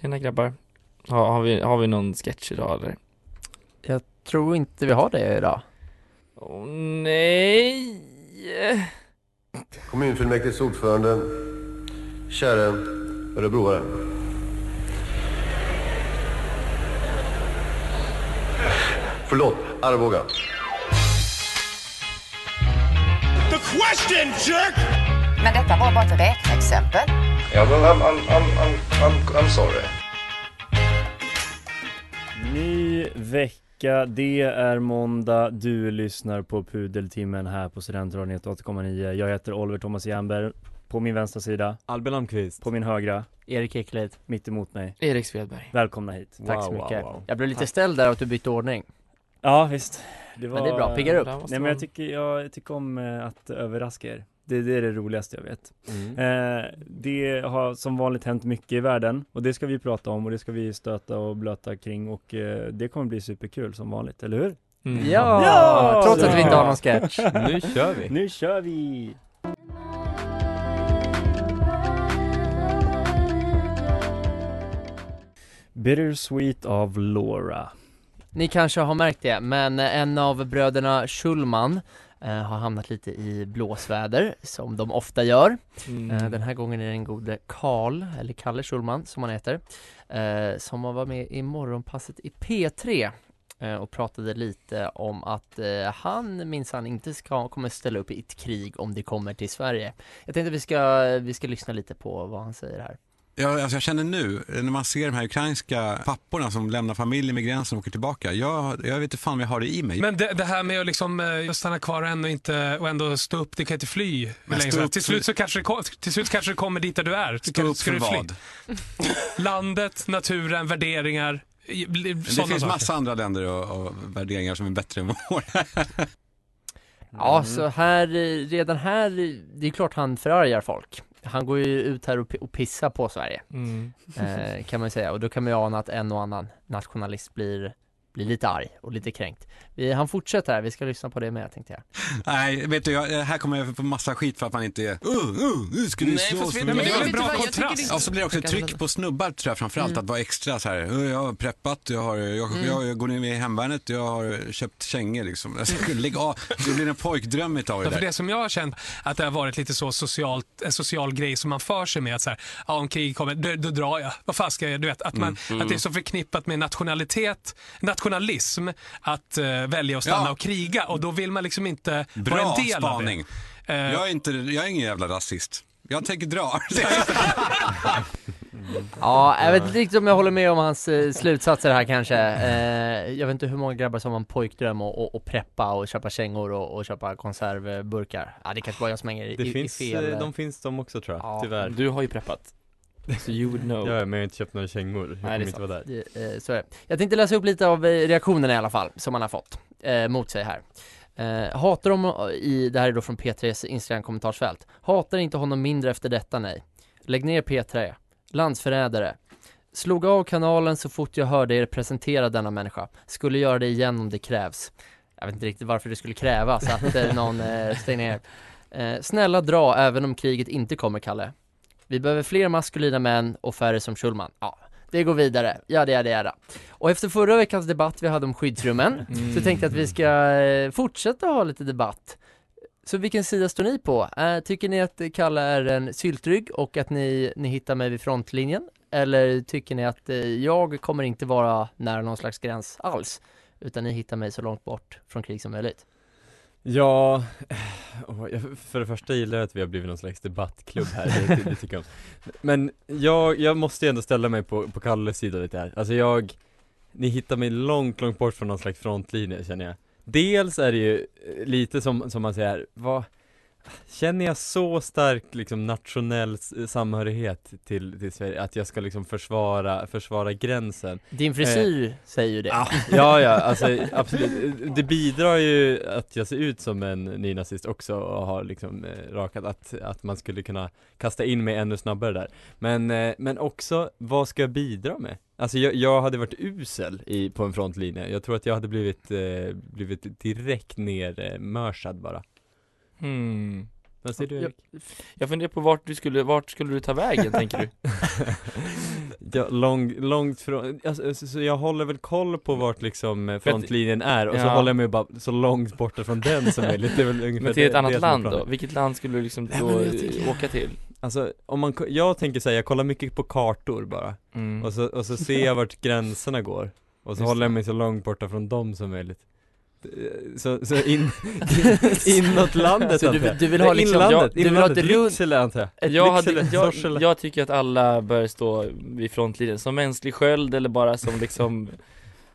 Tjena grabbar. Ha, har, vi, har vi någon sketch idag eller? Jag tror inte vi har det idag. Åh nej! Kommunfullmäktiges ordförande, käre örebroare. Förlåt, Arboga. Men detta var bara ett räkneexempel. Ja, men I'm, I'm, I'm, I'm, I'm, I'm sorry. Ny vecka, det är måndag, du lyssnar på Pudeltimmen här på Studentradion 88,9 Jag heter Oliver Thomas Jernberg, på min vänstra sida, Albin Almqvist på min högra, Erik Ekelid. mitt emot mig Erik Svedberg. Välkomna hit Tack så Wow, mycket. wow, wow. Jag blev lite Tack. ställd där att du bytte ordning. Ja visst, det var Men det är bra, piggar upp. Nej men jag tycker, jag tycker om eh, att överraska er det, det är det roligaste jag vet mm. eh, Det har som vanligt hänt mycket i världen och det ska vi prata om och det ska vi stöta och blöta kring och eh, det kommer bli superkul som vanligt, eller hur? Mm. Ja! Ja! Trots att vi inte har någon sketch. Nu kör vi! Nu kör vi! Bittersweet av Laura Ni kanske har märkt det, men en av bröderna Schulman eh, har hamnat lite i blåsväder, som de ofta gör. Mm. Eh, Den här gången är det den gode Karl, eller Kalle Schulman som han heter, eh, som har varit med i morgonpasset i P3 eh, och pratade lite om att eh, han minsann inte ska, kommer ställa upp i ett krig om det kommer till Sverige. Jag tänkte vi ska, vi ska lyssna lite på vad han säger här. Ja, alltså jag känner nu, när man ser de här ukrainska papporna som lämnar familjen med gränsen och åker tillbaka. Jag, jag vet inte fan vad jag har det i mig. Men det, det här med att liksom, eh, stanna kvar och ändå, inte, och ändå stå upp, det kan inte fly. upp till, slut så kanske det, till slut kanske det kommer dit där du är. Stå upp för du vad? Landet, naturen, värderingar. det finns saker. massa andra länder och, och värderingar som är bättre än våra. Ja, så här, eh, redan här, eh, det är klart han förargar folk. Han går ju ut här och, och pissar på Sverige, Mm. eh, kan man ju säga. Och då kan man ju ana att en och annan nationalist blir, blir lite arg och lite kränkt. Vi, han fortsätter här, vi ska lyssna på det med tänkte jag. Nej, vet du, jag, här kommer jag få massa skit för att man inte är uh, uh, nu ska du Nej, slå oss men det är en munnen." bra jag kontrast. det- Ja, så blir det också ett Jag tryck på snubbar tror jag framförallt Mm. att vara extra så här. "Uh, Jag har preppat, jag, har, jag, Mm. jag, går ner med i hemvärnet, jag har köpt kängor liksom. Alltså, Lägg av, det blir en pojkdröm utav det för där. det som jag har känt att det har varit lite så socialt, en social grej som man för sig med att så här, ja, om krig kommer, då, då drar jag. Vad fan ska jag, du vet, att, man, Mm. att det är så förknippat med nationalitet, nationalism, att eh, välja att stanna Ja. och kriga och då vill man liksom inte vara Bra en del spaning. av det. Eh, Jag är, inte, jag är ingen jävla rasist. Jag tänker dra. Ja, jag vet inte riktigt om jag håller med om hans eh, slutsatser här kanske. Eh, jag vet inte hur många grabbar som har en pojkdröm och, och, och preppa och köpa kängor och, och köpa konservburkar. Ja, det kanske bara jag som hänger i, Det i, finns, i fel. de finns de också tror jag, Ja. tyvärr Du har ju preppat. Så you would know. Ja, men jag har inte köpt några kängor, jag det kommer är inte vara där Det, eh, så är det. Jag tänkte läsa upp lite av eh, reaktionerna i alla fall, som han har fått eh, mot sig här. Eh, hatar de i, det här är då från P3s Instagram kommentarsfält. Hatar inte honom mindre efter detta nej. Lägg ner P3. Landsförrädare. Slog av kanalen så fort jag hörde er presentera denna människa. Skulle göra det igen om det krävs. Jag vet inte riktigt varför det skulle krävas att eh, någon eh, stänger ner. Eh, snälla dra även om kriget inte kommer, Kalle. Vi behöver fler maskulina män och färre som Schulman. Ja, det går vidare. Ja, det är det, det. Och efter förra veckans debatt vi hade om skyddsrummen så tänkte jag att vi ska eh, fortsätta ha lite debatt. Så vilken sida står ni på? Eh, tycker ni att Kalle är en syltrygg och att ni, ni hittar mig vid frontlinjen? Eller tycker ni att eh, jag kommer inte vara nära någon slags gräns alls? Utan ni hittar mig så långt bort från krig som möjligt? Ja, för det första gillar jag att vi har blivit någon slags debattklubb här, det, det tycker jag om. Men jag, jag måste ju ändå ställa mig på, på Kalles sida lite här, alltså jag Ni hittar mig långt, långt bort från någon slags frontlinje känner jag. Dels är det ju eh, lite som, som man säger, vad Känner jag så stark liksom nationell samhörighet till, till Sverige, att jag ska liksom försvara, försvara gränsen Din frisyr säger ju det. Ah, ja, ja, alltså absolut. Det bidrar ju att jag ser ut som en nynazist också och har liksom eh, rakat, att, att man skulle kunna kasta in mig ännu snabbare där. Men, eh, men också, vad ska jag bidra med? Alltså jag, jag hade varit usel i, på en frontlinje. Jag tror att jag hade blivit, eh, blivit direkt nermörsad bara. Hmm. Vad säger du jag, Erik? jag funderar på vart du skulle, vart skulle du ta vägen tänker du? Ja, lång, långt från, alltså, så, så jag håller väl koll på vart liksom eh, frontlinjen är och så Ja. håller jag mig bara så långt borta från den som möjligt, det är väl ungefär Men till ett det, annat det land då? Vilket land skulle du liksom Nej, då jag tycker- åka till? Alltså, om man, jag tänker säga, jag kollar mycket på kartor bara Mm. och, så, och så ser jag vart gränserna går Och så Just håller jag mig så långt borta från dem som möjligt Så, så in, inåt landet Så du- jag. du vill ha liksom- inlandet, ja, du vill ha ett Lycksele antar jag Jag, hade, jag, jag tycker att alla bör stå vid frontlinjen, som mänsklig sköld eller bara som liksom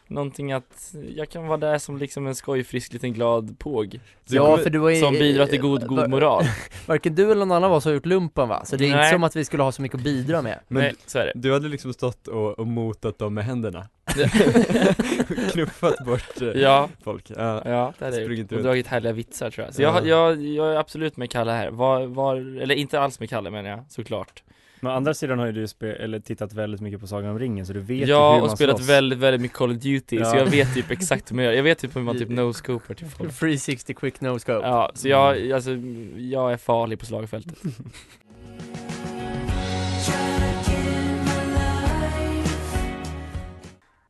Någonting att, jag kan vara där som liksom en skojfrisk liten glad påg Ja, för du var ju- Som bidrar till god, god moral Varken du eller någon annan var som har gjort lumpen va? Så det är inte Nej. som att vi skulle ha så mycket att bidra med. Men Nej, så är det. du hade liksom stått och, och motat dem med händerna Knuffat bort eh, Ja. folk ja, Ja, det hade jag Sprungit gjort. Och dragit härliga vitsar tror jag Så Ja. jag, jag, jag är absolut med Kalle här, var, var, eller inte alls med Kalle menar jag, såklart Men å andra sidan har ju du spe- eller tittat väldigt mycket på Sagan om ringen så du vet ju hur Ja, man och spelat slåss. väldigt, väldigt mycket Call of Duty, så Ja. jag vet typ exakt hur man gör, jag vet typ hur man typ no-scopar typ folk 360 quick no scope. Ja, så jag, alltså, jag är farlig på slagfältet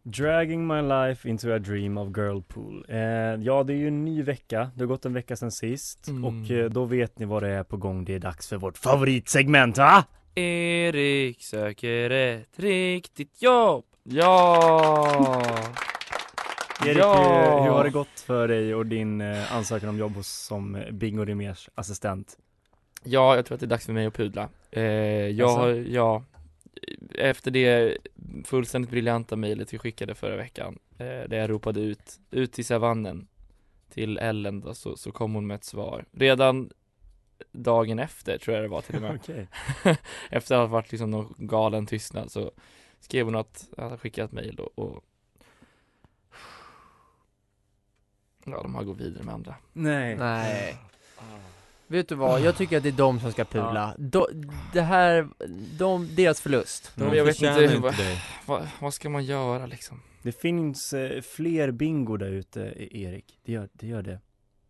Dragging my life into a dream of girlpool. Eh, ja, det är ju en ny vecka. Det har gått en vecka sedan sist Mm. och eh, då vet ni vad det är på gång. Det är dags för vårt favoritsegment, va? Erik söker ett riktigt jobb Ja! Erik, ja! eh, hur har det gått för dig och din eh, ansökan om jobb hos, som Bingo Rimérs assistent? Ja, jag tror att det är dags för mig att pudla eh, Jag Alltså? har, ja Efter det fullständigt briljanta mejlet vi skickade förra veckan eh, Där jag ropade ut, ut till savannen Till Ellen då, så, så kom hon med ett svar Redan dagen efter tror jag det var till och med Okej. Efter att ha varit liksom någon galen tystnad så skrev hon att jag hade skickat mejl och, och Ja, de har gått vidare med andra Nej. Nej. Vet du vad, jag tycker att det är de som ska pula. Do, det här, de, deras förlust. De jag vet förtjänar inte, inte vad, vad, vad ska man göra liksom? Det finns eh, fler bingo där ute, eh, Erik. Det gör det. Gör det.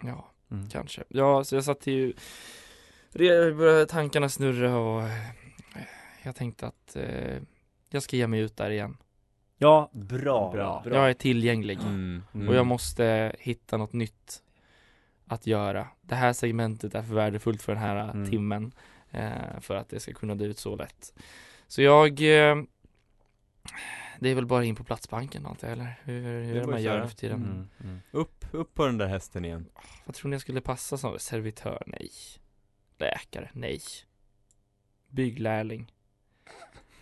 Ja, Mm. kanske. Ja, så jag satt ju började tankarna snurra och eh, jag tänkte att eh, jag ska ge mig ut där igen. Ja, bra. Bra. Jag är tillgänglig Mm. Mm. och jag måste hitta något nytt att göra. Det här segmentet är för värdefullt för den här Mm. timmen eh, för att det ska kunna dö ut så lätt. Så jag eh, det är väl bara in på Platsbanken antar jag, eller hur, hur Det det man gör nu för tiden? Mm. Mm. Upp, upp på den där hästen igen Vad tror ni jag skulle passa som servitör? Nej. Läkare? Nej. Bygglärling?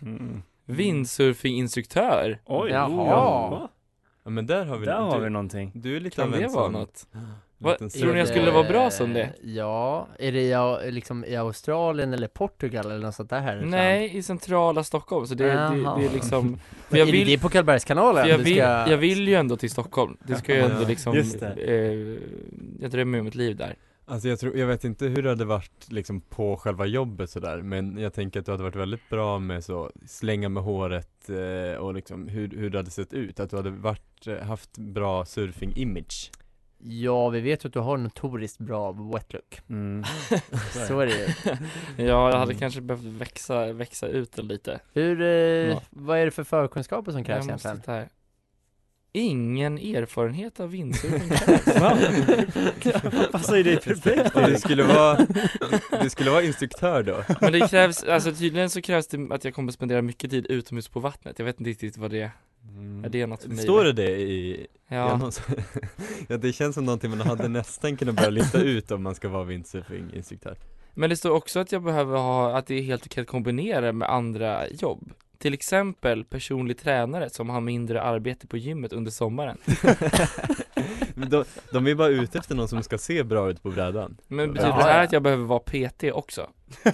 Mm. Windsurfinginstruktör? Oj, Jaha. ja. Ja men där har vi Där du, har vi någonting. Du är lite Kan av det en vara sån något? Servitör. tror ni jag skulle vara bra som det? Ja, är det i, liksom i Australien eller Portugal eller något sånt där här Nej, i centrala Stockholm, så det, det, det är liksom Jag för jag är det vill, på Karlbergskanalen jag, vill, ska... jag vill ju ändå till Stockholm, det ska ju ändå liksom eh, Jag drömmer ju om ett liv där. Alltså jag tror, jag vet inte hur det hade varit liksom på själva jobbet sådär Men jag tänker att du hade varit väldigt bra med så slänga med håret eh, och liksom hur, hur det hade sett ut. Att du hade varit, eh, haft bra surfing-image Ja, vi vet ju att du har en notoriskt bra wet look Mm. Så är det ju Ja, jag hade Mm. kanske behövt växa, växa ut den lite Hur, eh, Ja. vad är det för förkunskaper som krävs Jag måste egentligen? Ingen erfarenhet av windsurfing krävs. Passar ju dig perfekt. Du skulle vara, du skulle vara instruktör då? Men det krävs, alltså tydligen så krävs det att jag kommer att spendera mycket tid utomhus på vattnet Jag vet inte riktigt vad det är det något för mig? Står det det i, Ja. ja det känns som någonting man hade nästan kunnat börja lista ut om man ska vara windsurfinginstruktör Men det står också att jag behöver ha, att det är helt okej att kombinera med andra jobb Till exempel personlig tränare som har mindre arbete på gymmet under sommaren de, de är bara ute efter någon som ska se bra ut på brädan Men betyder det här att jag behöver vara PT också?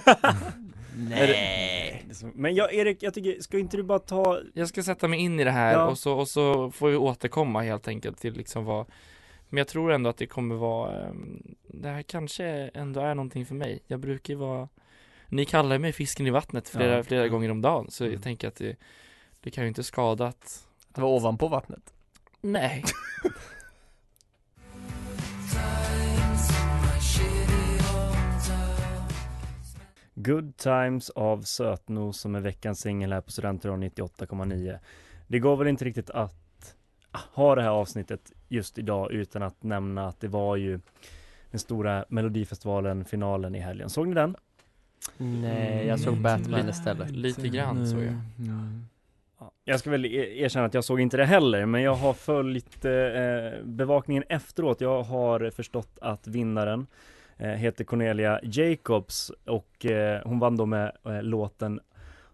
Nej. Men jag, Erik, jag tycker, ska inte du bara ta Jag ska sätta mig in i det här Ja. och, så, och så får vi återkomma helt enkelt till liksom vad Men jag tror ändå att det kommer vara ehm, Det här kanske ändå är någonting för mig Jag brukar ju vara Ni kallar mig fisken i vattnet flera, Ja. flera gånger om dagen så Mm. jag tänker att det Det kan ju inte skada att Det var ovanpå vattnet Nej Good Times av Sötnos som är veckans singel här på Studentradion 98,9. Det går väl inte riktigt att ha det här avsnittet just idag utan att nämna att det var ju den stora Melodifestivalen, finalen i helgen. Såg ni den? Nej, jag såg Batman Lite- istället Lite grann såg jag Ja, Jag ska väl e- erkänna att jag såg inte det heller, men jag har följt eh, bevakningen efteråt. Jag har förstått att vinnaren eh, heter Cornelia Jacobs och eh, hon vann då med eh, låten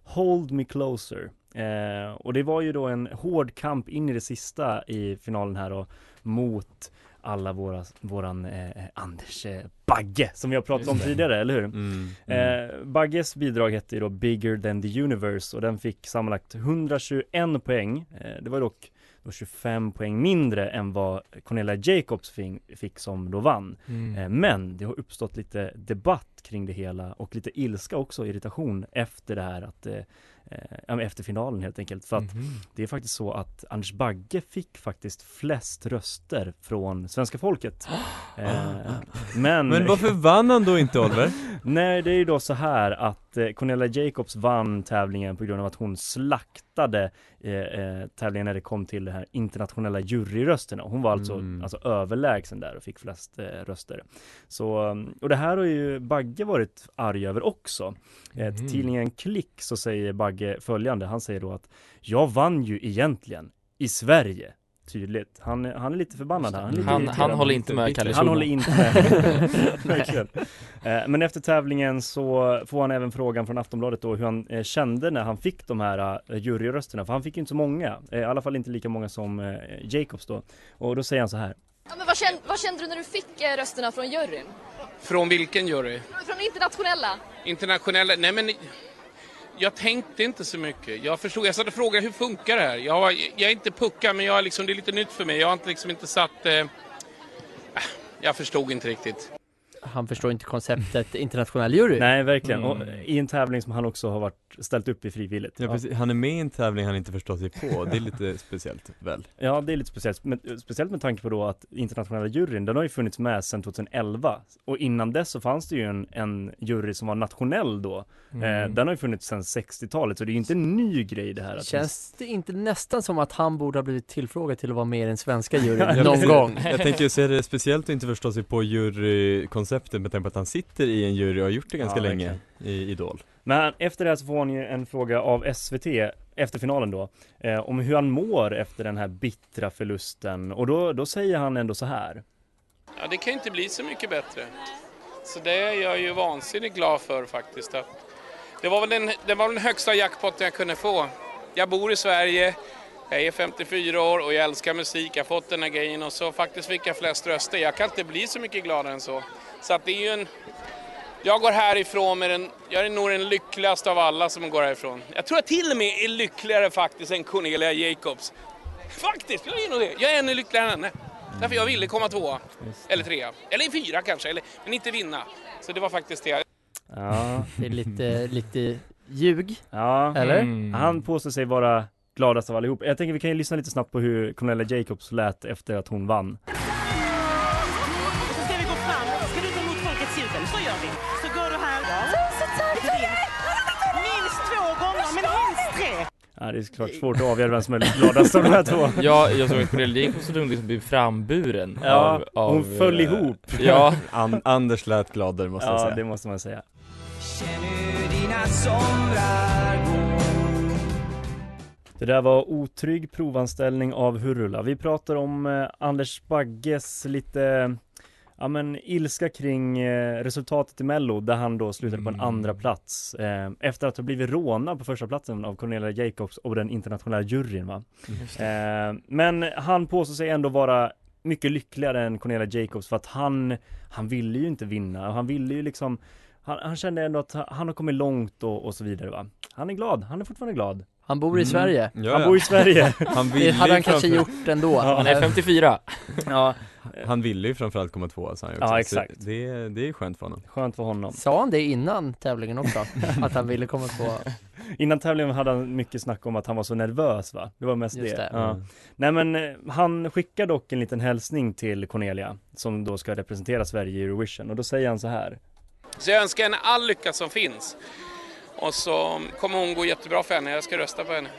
Hold Me Closer. Eh, och det var ju då en hård kamp in i det sista i finalen här och mot alla våra, våran eh, Anders eh, Bagge som vi har pratat om tidigare, eller hur? Mm, mm. Eh, Bagges bidrag hette ju då Bigger than the Universe och den fick sammanlagt 121 poäng. Eh, det var dock då 25 poäng mindre än vad Cornelia Jacobs fick, fick som då vann. Mm. Eh, men det har uppstått lite debatt kring det hela och lite ilska också, irritation efter det här att eh, efter finalen helt enkelt. För att Mhm. det är faktiskt så att Anders Bagge fick faktiskt flest röster från svenska folket. Eh, men Men varför vann han då inte Oliver? Nej, det är ju då så här att eh, Cornelia Jacobs vann tävlingen på grund av att hon slaktade eh, eh, tävlingen när det kom till de här internationella juryrösterna. Hon var alltså, Mm. alltså överlägsen där och fick flest eh, röster. Så, um, och det här har ju Bagge varit arg över också. Eh, till Mhm. tidningen Klick så säger Bagge följande, han säger då att jag vann ju egentligen i Sverige. Tydligt. Han, han är lite förbannad här. Han, Han- han håller inte med Kalle Han håller inte med. Eh, Men efter tävlingen så får han även frågan från Aftonbladet då hur han eh, kände när han fick de här eh, juryrösterna. För han fick ju inte så många. I alla fall inte lika många som Jacobs då. Och då säger han så här. Ja, men vad, kände, vad kände du när du fick rösterna från juryn? Från vilken jury? Från internationella? Internationella? Nej men jag tänkte inte så mycket. Jag förstod, jag satt och frågade hur funkar det här? Jag, jag är inte pucka men jag är liksom, det är lite nytt för mig. Jag har inte, liksom inte satt... Eh, jag förstod inte riktigt. Han förstår inte konceptet internationell jury Nej, verkligen. Mm. Och i en tävling som han också har varit ställt upp i frivilligt. Ja, precis. Han är med i en tävling han inte förstår sig på, det är lite speciellt väl? Ja, det är lite speciellt. Men, speciellt med tanke på då att internationella juryn, den har ju funnits med sedan 2011. Och innan dess så fanns det ju en, en jury som var nationell då. Mm. Eh, den har ju funnits sedan 60-talet, så det är ju inte en ny grej det här. Att Känns det inte nästan som att han borde ha blivit tillfrågad till att vara med i den svenska juryn någon gång? Jag tänker så är det speciellt att inte förstå sig på jurykonceptet med tanke på att han sitter i en jury och har gjort det ganska Ja, länge i Idol Men efter det här så får han ju en fråga av SVT efter finalen då eh, om hur han mår efter den här bittra förlusten och då, då säger han ändå så här. Ja, det kan inte bli så mycket bättre. Så det är jag ju vansinnigt glad för faktiskt. Att det, var väl den, det var den högsta jackpotten jag kunde få. Jag bor i Sverige, jag är 54 år och jag älskar musik. Jag har fått den här grejen och så faktiskt fick jag flest röster. Jag kan inte bli så mycket gladare än så. Så att det är ju en... Jag går härifrån med den, jag är nog den lyckligaste av alla som går härifrån. Jag tror jag till och med är lyckligare faktiskt än Cornelia Jacobs. Faktiskt, jag är nog det. Jag är ännu lyckligare än henne. Därför jag ville komma tvåa. Eller trea. Eller fyra kanske, eller, men inte vinna. Så det var faktiskt det. Ja. Det är lite, lite ljug Ja, Eller? Mm. han påstår sig vara gladast av allihop. Jag tänker vi kan ju lyssna lite snabbt på hur Cornelia Jacobs lät efter att hon vann. Så ska vi gå fram, ska du ta emot folkets jubel? Så gör vi. Så går du här. Ja. Minst två gånger, men helst tre. Ja, det är såklart svårt att avgöra vem som är gladast av de här två. Ja, jag såg att Cornelia Jacobs stod liksom blev framburen Ja, av, av hon föll eh, ihop. Ja, An- Anders lät gladare måste jag Ja, säga det måste man säga. Det där var otrygg provanställning av Hurula. Vi pratar om eh, Anders Bagges lite Ja men ilska kring eh, resultatet i mello där han då slutade på en andra plats eh, Efter att ha blivit rånad på första platsen av Cornelia Jacobs och den internationella juryn va? Eh, Men han påstår sig ändå vara mycket lyckligare än Cornelia Jacobs för att han Han ville ju inte vinna. Och han ville ju liksom han, han kände ändå att han har kommit långt och, och så vidare va? Han är glad, han är fortfarande glad Han bor i Mm. Sverige Ja, Han ja. bor i Sverige Han Det ville hade ju han kanske gjort ändå Ja, han är 54 Ja, Han ville ju framförallt komma tvåa sa han ju Ja, också. Så exakt. Det, det är skönt för honom skönt för honom Sa han det innan tävlingen också? att han ville komma på Innan tävlingen hade han mycket snack om att han var så nervös va? Det var mest Just det. det. Ja. Mm. Nej men eh, han skickar dock en liten hälsning till Cornelia som då ska representera Sverige i Eurovision och då säger han så här. Så jag önskar henne all lycka som finns. Och så kommer hon gå jättebra för henne, jag ska rösta på henne.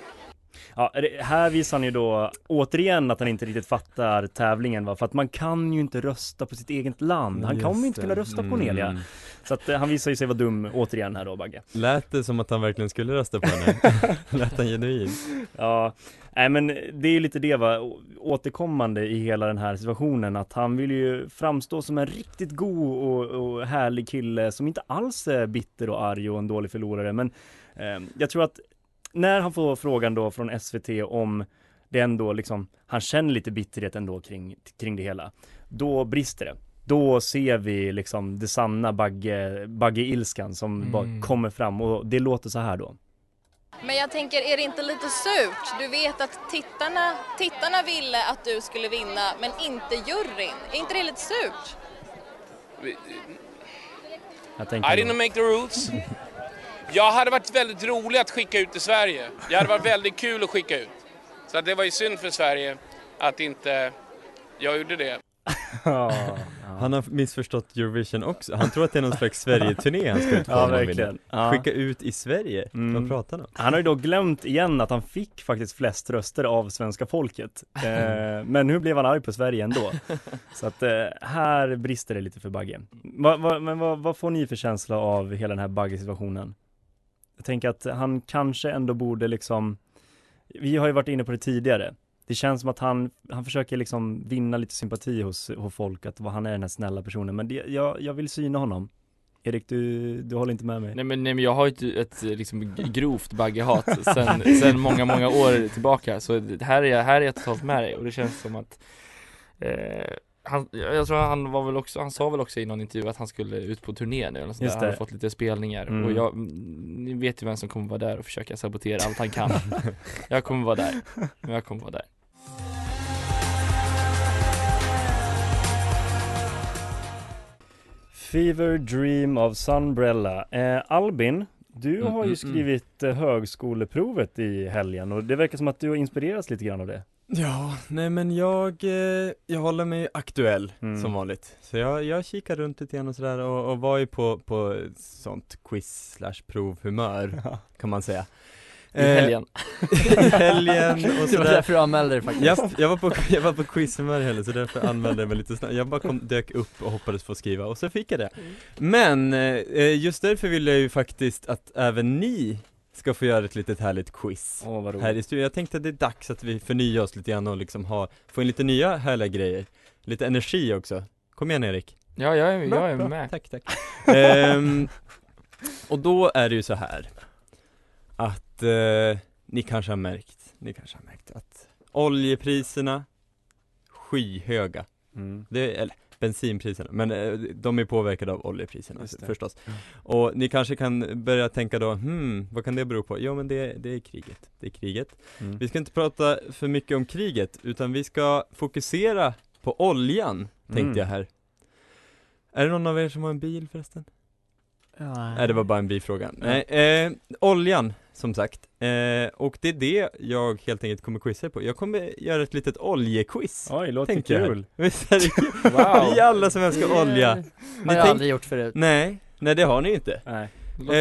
Ja, här visar han ju då återigen att han inte riktigt fattar tävlingen va? För att man kan ju inte rösta på sitt eget land. Han kommer ju inte kunna rösta på Cornelia. Mm. Så att eh, han visar ju sig vara dum återigen här då Bagge. Lät det som att han verkligen skulle rösta på henne? Lät han genuin? Ja, nej men det är ju lite det va, återkommande i hela den här situationen att han vill ju framstå som en riktigt god och, och härlig kille som inte alls är bitter och arg och en dålig förlorare men eh, jag tror att när han får frågan då från SVT om det ändå liksom, han känner lite bitterhet ändå kring, kring det hela, då brister det. Då ser vi liksom det sanna Bagge, Bagge-ilskan som Mm. bara kommer fram och det låter så här då. Men jag tänker, är det inte lite surt? Du vet att tittarna, tittarna ville att du skulle vinna, men inte juryn. Är inte det lite surt? I didn't make the rules. Jag hade varit väldigt rolig att skicka ut i Sverige. Jag hade varit väldigt kul att skicka ut. Så att det var ju synd för Sverige att inte jag gjorde det. Ja, Han har missförstått Eurovision också, han tror att det är någon slags Sverige-turné han ska ut på Ja, verkligen. Ja. Skicka ut i Sverige, Mm. vad pratar han om? Han har ju då glömt igen att han fick faktiskt flest röster av svenska folket. Eh, men nu blev han arg på Sverige ändå. Så att eh, här brister det lite för Bagge. Va, va, men vad, vad får ni för känsla av hela den här Bagge-situationen? Jag tänker att han kanske ändå borde liksom, vi har ju varit inne på det tidigare. Det känns som att han, han försöker liksom vinna lite sympati hos, hos folk, att han är den här snälla personen. Men det, jag, jag vill syna honom. Erik, du, du håller inte med mig? Nej men, nej, men jag har ju ett, ett liksom grovt baggehat sen, sen många, många år tillbaka Så det här är jag, här är jag totalt med dig och det känns som att eh, han, jag tror han var väl också, han sa väl också i någon intervju att han skulle ut på turné nu eller sånt där. Han hade det. fått lite spelningar Mm. och jag, mm, ni vet ju vem som kommer vara där och försöka sabotera allt han kan Jag kommer vara där, jag kommer vara där Fever Dream av Sunbrella. Eh, Albin, du Mm, har ju mm, skrivit eh, högskoleprovet i helgen och det verkar som att du har inspirerats lite grann av det. Ja, nej men jag, eh, jag håller mig aktuell Mm. som vanligt. Så jag, jag kikar runt lite grann och sådär och, och var ju på, på sånt quiz slash provhumör kan man säga. I helgen I helgen och Det var sådär. därför du anmälde dig faktiskt Jag, jag, var på, jag var på quizhumör i helgen så därför anmälde jag mig lite snabbt. Jag bara kom, dök upp och hoppades få skriva och så fick jag det. Men eh, just därför vill jag ju faktiskt att även ni ska få göra ett litet härligt quiz Åh vad roligt. här i studion. Jag tänkte att det är dags att vi förnyar oss lite grann och liksom ha, få in lite nya härliga grejer. Lite energi också. Kom igen Erik. Ja, jag är, jag är med Tack, tack. Ehm, och då är det ju så här att eh, ni kanske har märkt, ni kanske har märkt att oljepriserna skyhöga. Mm. Det, eller bensinpriserna, men eh, de är påverkade av oljepriserna förstås. Och ni kanske kan börja tänka då, hmm, vad kan det bero på? Jo men det, det är kriget, det är kriget. Mm. Vi ska inte prata för mycket om kriget, utan vi ska fokusera på oljan, tänkte Mm. jag här. Är det någon av er som har en bil förresten? Nej det var bara en bifråga. Nej, eh, oljan som sagt. Eh, och det är det jag helt enkelt kommer quizza på. Jag kommer göra ett litet oljequiz. Oj, låter tänker jag kul. Visst är det kul? Wow. Vi alla som älskar olja. Det Ni har jag tänk- aldrig gjort förut Nej, nej det har ni inte. Nej.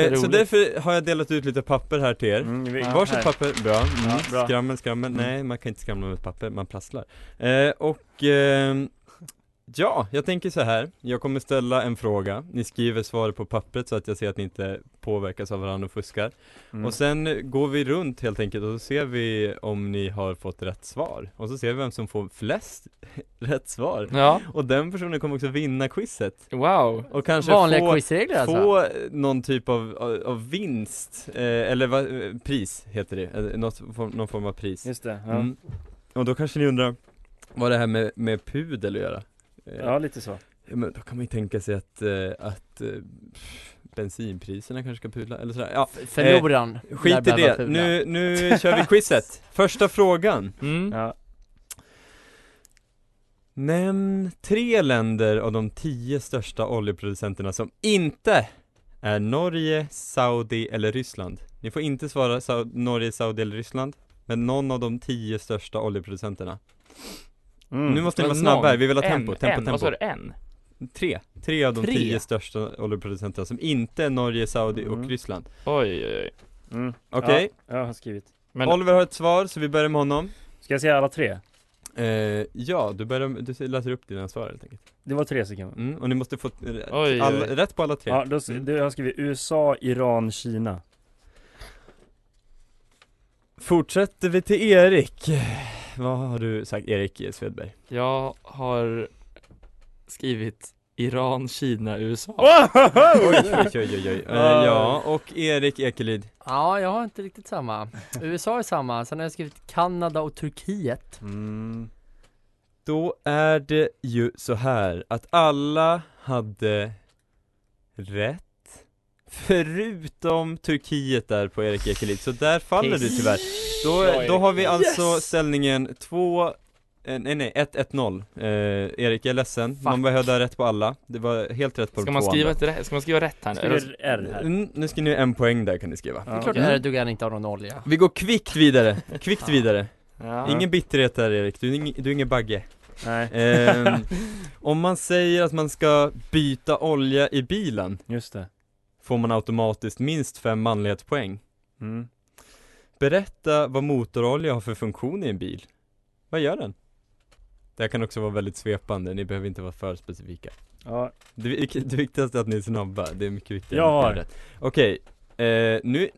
Eh, så därför har jag delat ut lite papper här till er. Mm, vi- Varsitt papper, bra. Mm, Ja, bra. Skrammel, skrammel. Mm. Nej, man kan inte skramla med papper, man prasslar. Eh, och ehm, ja, jag tänker så här. Jag kommer ställa en fråga. Ni skriver svaret på pappret så att jag ser att ni inte påverkas av varandra och fuskar. Mm. Och sen går vi runt helt enkelt och så ser vi om ni har fått rätt svar. Och så ser vi vem som får flest rätt svar. Ja. Och den personen kommer också vinna quizet. Wow. Och kanske Vanliga få, quizregler alltså? få någon typ av, av, av vinst, eh, eller vad, eh, pris heter det, eh, något, någon form av pris. Just det, ja. Mm. Och då kanske ni undrar vad det här med, med pudel att göra? Eh, Ja, lite så. Men då kan man ju tänka sig att, eh, att eh, bensinpriserna kanske ska pudla, eller sådär. Ja, förloraren eh, Skit i det, nu, nu kör vi quizet. Första frågan. Mm. Ja. Nämn tre länder av de tio största oljeproducenterna som inte är Norge, Saudi eller Ryssland. Ni får inte svara Sau- Norge, Saudi eller Ryssland, men någon av de tio största oljeproducenterna. Mm. Nu måste ni vara Men snabba här, någon. vi vill ha En, tempo, tempo, en. tempo. Vad sa du, en? Tre, tre av de Tre? tio största oljeproducenterna som inte är Norge, Saudi Mm. och Ryssland. Oj, oj, oj. Mm. Okej, Ja, jag har skrivit. Men, Oliver har ett svar så vi börjar med honom. Ska jag säga alla tre? Eh, ja, du börjar, du läser upp dina svar helt enkelt. Det var tre sekunder. Mm, och ni måste få eh, Oj, all, oj. rätt på alla tre. Ja, då, Mm. då, jag har skrivit USA, Iran, Kina. Fortsätter vi till Erik. Vad har du sagt, Erik Svedberg? jag har skrivit Iran, Kina, USA. oj, oj, oj, oj, oj. Eh, ja, och Erik Ekelid. Ja, jag har inte riktigt samma. USA är samma, sen har jag skrivit Kanada och Turkiet. Mm. Då är det ju så här att alla hade rätt Förutom Turkiet där på Erik Ekelid, så där faller du tyvärr Då, då har vi alltså Yes! ställningen 2 eh, Nej nej, 1-1-0 eh, Erik jag är ledsen, man behövde ha rätt på alla Det var helt rätt på Ska man två skriva, ett, ska man skriva rätt här nu? Skriver R här. mm, Nu ska ni ha en poäng där kan ni skriva Det är klart okej. Erdogan inte har någon olja. Vi går kvickt vidare, kvickt vidare Ja. Ingen bitterhet där Erik, du är ingen, du är ingen bagge Nej, Ehm, Om man säger att man ska byta olja i bilen just det. Får man automatiskt minst fem manlighetspoäng Mm. Berätta vad motorolja har för funktion i en bil Vad gör den? Det här kan också vara väldigt svepande, ni behöver inte vara för specifika Ja, Det, det viktigaste är att ni är snabba, det är mycket viktigare Jag har. Okej, eh, nu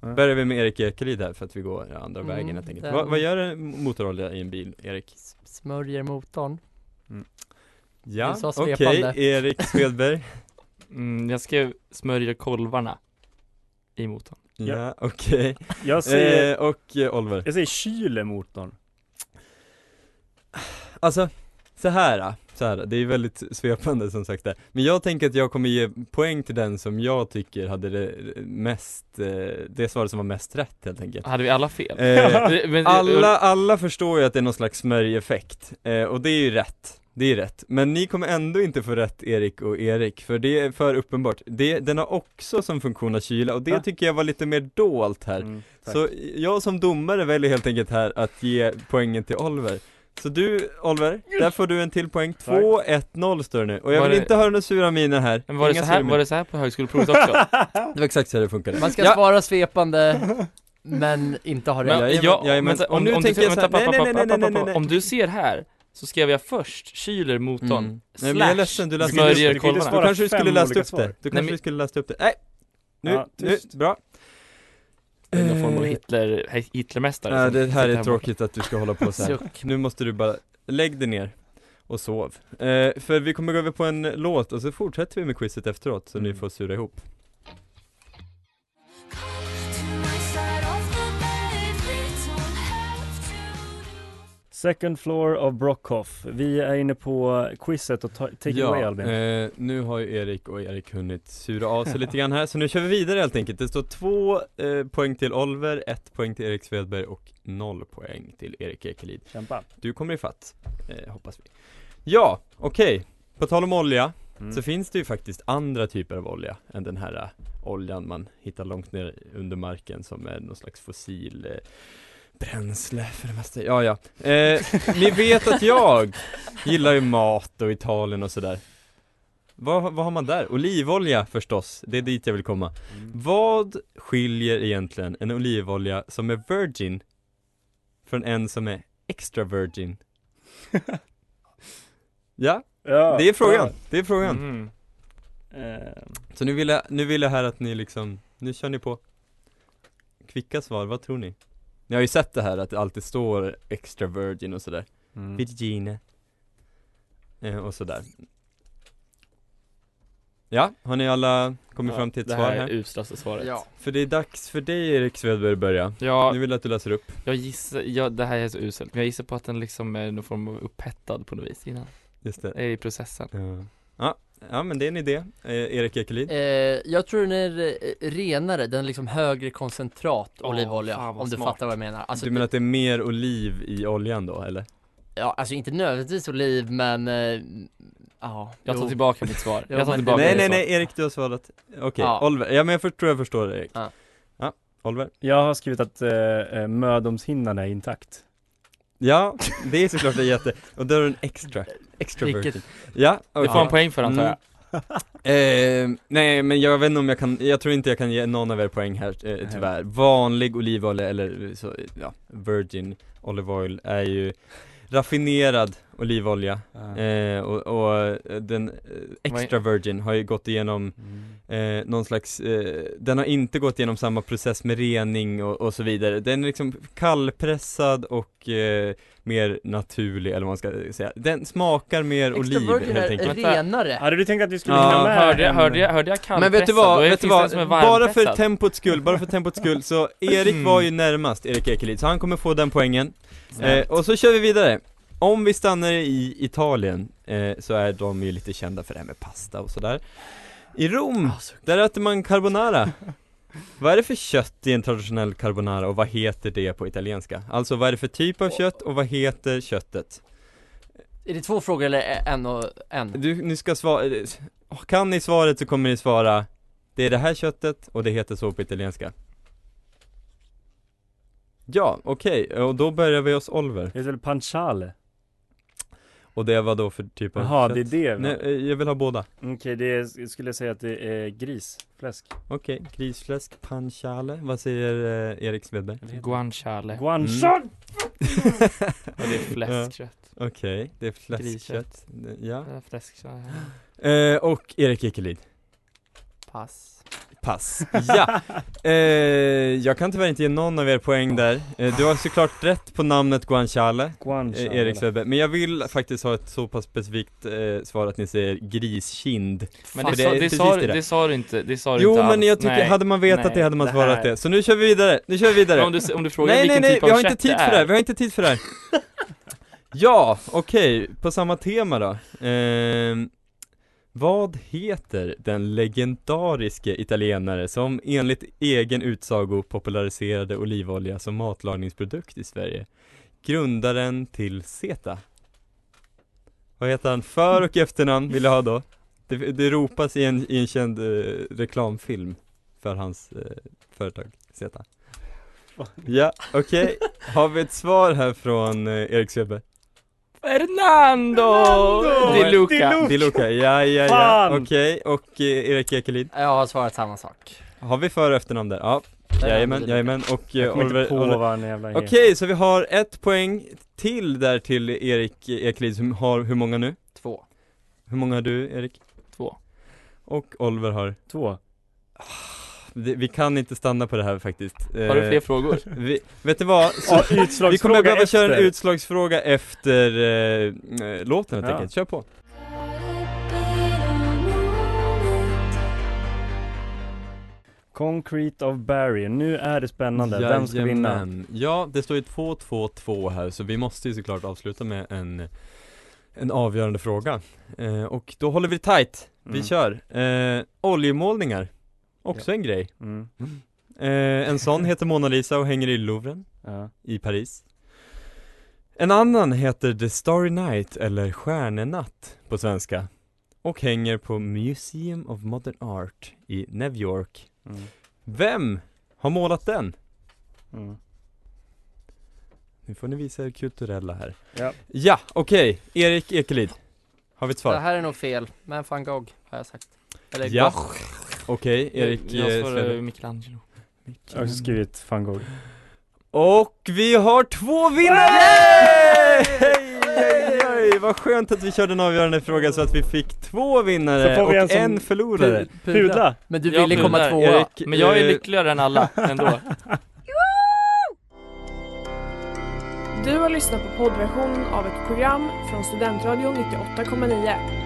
Ja. börjar vi med Erik Ekelid här för att vi går andra Mm, vägen helt enkelt den- vad, gör en motorolja i en bil, Erik? Smörjer motorn. Ja, Du sa okej, svepande. Erik Svedberg Mm, jag skrev smörja kolvarna i motorn. Ja, okej jag säger, eh, Och eh, Oliver jag säger kyler motorn. Alltså, så här, så här, det är väldigt svepande som sagt där. Men jag tänker att jag kommer ge poäng till den som jag tycker hade det mest, eh, det svaret som var mest rätt helt enkelt. Hade vi alla fel? Eh, alla, alla förstår ju att det är någon slags smörjeffekt, eh, och det är ju rätt. Det är rätt, men ni kommer ändå inte få rätt Erik och Erik, för det är för uppenbart. Det, den har också som funktion att kyla, och det Va? tycker jag var lite mer dolt här. Mm. Så jag som domare väljer helt enkelt här att ge poängen till Oliver Så du, Oliver, där får du en till poäng, 2-1-0 står det nu, och jag Var vill det- inte höra några sura miner här Men var det, så här, var det så här på högskoleprovet också? Det var exakt så det funkade Man ska ja. svara svepande, men inte ha Men, rätt. Jajamän, ja, jajamän. vänta, Och om, nu om, du, tänker jag så här- nej, nej, nej, nej, pappa, nej, nej. om du ser här så skrev jag först kyler motorn, Mm. Nej, slash men jag är ledsen, du läste smörjer du kolvarna. kanske du fem skulle läst upp svar. det, du Nej, kanske men- du skulle läst upp det, nej! Nu, Ja, nu, bra Någon form av Eh, Hitler, Hitlermästare som det här är tråkigt att du ska hålla på så här. Nu måste du bara, lägg dig ner och sov. Eh, för vi kommer gå över på en låt och så fortsätter vi med quizet efteråt, så ni Mm. får sura ihop. Second floor of Brockhoff. Vi är inne på quizet och ta, take it away Albin. eh, nu har ju Erik och Erik hunnit sura av sig lite grann här, så nu kör vi vidare helt enkelt. Det står två eh, poäng till Oliver, ett poäng till Erik Svedberg och noll poäng till Erik Ekelid. Kämpa. Du kommer ifatt, eh, hoppas vi. Ja, okej. På tal om olja, Mm. så finns det ju faktiskt andra typer av olja än den här eh, oljan man hittar långt ner under marken som är någon slags fossil eh, bränsle för det mesta. Ja, ja. Eh, ni vet att jag gillar ju mat och Italien och sådär. vad, vad har man där? Olivolja förstås, det är dit jag vill komma Mm. Vad skiljer egentligen en olivolja som är virgin från en som är extra virgin? ja, Ja, det är frågan, bra. det är frågan Mm. Eh, Så nu vill, jag, nu vill jag här att ni liksom, nu kör ni på Kvicka svar, vad tror ni? Ni har ju sett det här att det alltid står extra virgin och sådär mm. Virgin eh, och sådär Ja, har ni alla kommit Ja, fram till ett det svar här är här? uslaste svaret. Ja. För det är dags för dig Erik Svedberg att börja Ja, Nu vill jag att du läser upp jag gissar, ja, det här är så uselt, men jag gissar på att den liksom är någon form av upphettad på något vis innan. Just det Är i processen. Ja, ja, ja men det är en idé, eh, Erik Ekelid Eh, jag tror den är eh, renare, den är liksom högre koncentrat olivolja fan vad Om du smart. fattar vad jag menar alltså, Du menar att det är mer oliv i oljan då eller? Ja, alltså inte nödvändigtvis oliv men eh, Ja, Jag tar jo. tillbaka mitt svar. Jo, Jag tar tillbaka Nej nej nej Erik du har svarat Okej, Ja. Oliver, ja men jag förstår, jag förstår Erik Ja. Ja, Oliver Jag har skrivit att eh, eh, mödomshinnan är intakt. Ja, det är såklart är jätte, och då är det en extra, virgin. Ja, Du okej. får en poäng för antar jag. Eh, nej men jag vet inte om jag kan, jag tror inte jag kan ge någon av er poäng här eh, tyvärr. Vanlig olivolja eller så, ja, virgin olive oil är ju raffinerad olivolja. Ja. eh, och, och den eh, extra virgin har ju gått igenom Mm. eh, någon slags, eh, den har inte gått igenom samma process med rening och, och så vidare. Den är liksom kallpressad och eh, mer naturlig eller vad man ska säga. Den smakar mer Extra oliv virgin helt är enkelt. renare. Hade du tänkt att vi skulle Ja, hinna med Hörde jag, hörde jag, hörde jag kallpressad? men vet du vad, är- vet du vad? är Bara för tempots skull, bara för tempots skull så Erik Mm. var ju närmast, Erik Ekelid, så han kommer få den poängen. Eh, Och så kör vi vidare Om vi stannar i Italien eh, så är de ju lite kända för det här med pasta och sådär I Rom, där äter man carbonara Vad är det för kött i en traditionell carbonara och vad heter det på italienska? Alltså vad är det för typ av kött och vad heter köttet? Är det två frågor eller en och en? Du, ni ska svara, kan ni svaret så kommer ni svara Det är det här köttet och det heter så på italienska Ja, okej, och då börjar vi hos Oliver Det heter väl panciale? Och det var då för typ av Jaha, kött? det är det va? Nej, eh, jag vill ha båda Okej, det är, jag skulle säga att det är grisfläsk Okej, grisfläsk, panciale, vad säger eh, Erik Svedberg? Guanciale. Guanciale! Och det är fläskkött. Okej, det är fläskkött, Griskött. ja Ja, fläskkött. eh, Och Erik Ekelid Pass Pass, ja! Eh, jag kan tyvärr inte ge någon av er poäng där. Eh, Du har såklart rätt på namnet Guanciale Guanciale. eh, Erik Svedberg, men jag vill faktiskt ha ett så pass specifikt eh, svar att ni säger griskind. Men För det, sa, det, sa, det. det, sa du inte, det sa du Jo inte men alls. jag tycker, Nej. hade man vetat Nej, det hade man det svarat det. Så nu kör vi vidare, nu kör vi vidare. Men om du, om du frågar Nej nej vilken nej, typ vi av har inte tid det för det här, är. vi har inte tid för det här. Ja, okej, på samma tema då. Ehm, Vad heter den legendariske italienare som enligt egen utsago populariserade olivolja som matlagningsprodukt i Sverige? Grundaren till Zeta Vad heter han? För och efternamn vill jag ha då Det, det ropas i en, i en känd eh, reklamfilm för hans eh, företag Zeta Ja, okej. Har vi ett svar här från eh, Erik Svedberg? Fernando! Di Luca. Di Luca, ja ja ja, Fan! okej, och eh, Erik Ekelid? Jag har svarat samma sak Har vi för och efternamn där? Ja, jajamän, jajamän, och eh, Jag kommer Oliver, inte på Oliver. vad en jävla Okej, så vi har ett poäng till där till Erik Ekelid som har hur många nu? Två Hur många har du Erik? Två. Och Oliver har? Två vi kan inte stanna på det här faktiskt. Har du fler Eh, frågor? vi, Vet du vad? Så, Ja, vi kommer behöva köra en utslagsfråga efter eh, eh, låten helt Ja. enkelt, kör på. Concrete of Barry, nu är det spännande, vem ska vinna? Ja, det står ju 2-2-2 här så vi måste ju såklart avsluta med en En avgörande fråga. Eh, Och då håller vi tight, vi Mm. kör. Eh, Oljemålningar Också en grej Mm. eh, En sån heter Mona Lisa och hänger i Louvren Ja. i Paris En annan heter The Starry Night eller Stjärnenatt på svenska och hänger på Museum of Modern Art i New York Mm. Vem har målat den? Mm. Nu får ni visa er kulturella här Ja. Ja, okej, Erik Ekelid Har vi ett Det svar? här är nog fel, men van Gogh har jag sagt. Eller Ja. Gogh. Okej, Erik Jag eh, svarar Svede. Michelangelo Jag har skrivit van Gogh. Och vi har två vinnare! Hej, vad skönt att vi körde en avgörande fråga så att vi fick två vinnare och en en förlorare Pu- pudla. Men du Jag ville komma tvåa. Erik, Men jag är eh, lyckligare än alla ändå Du har lyssnat på poddversionen av ett program från Studentradion 98,9.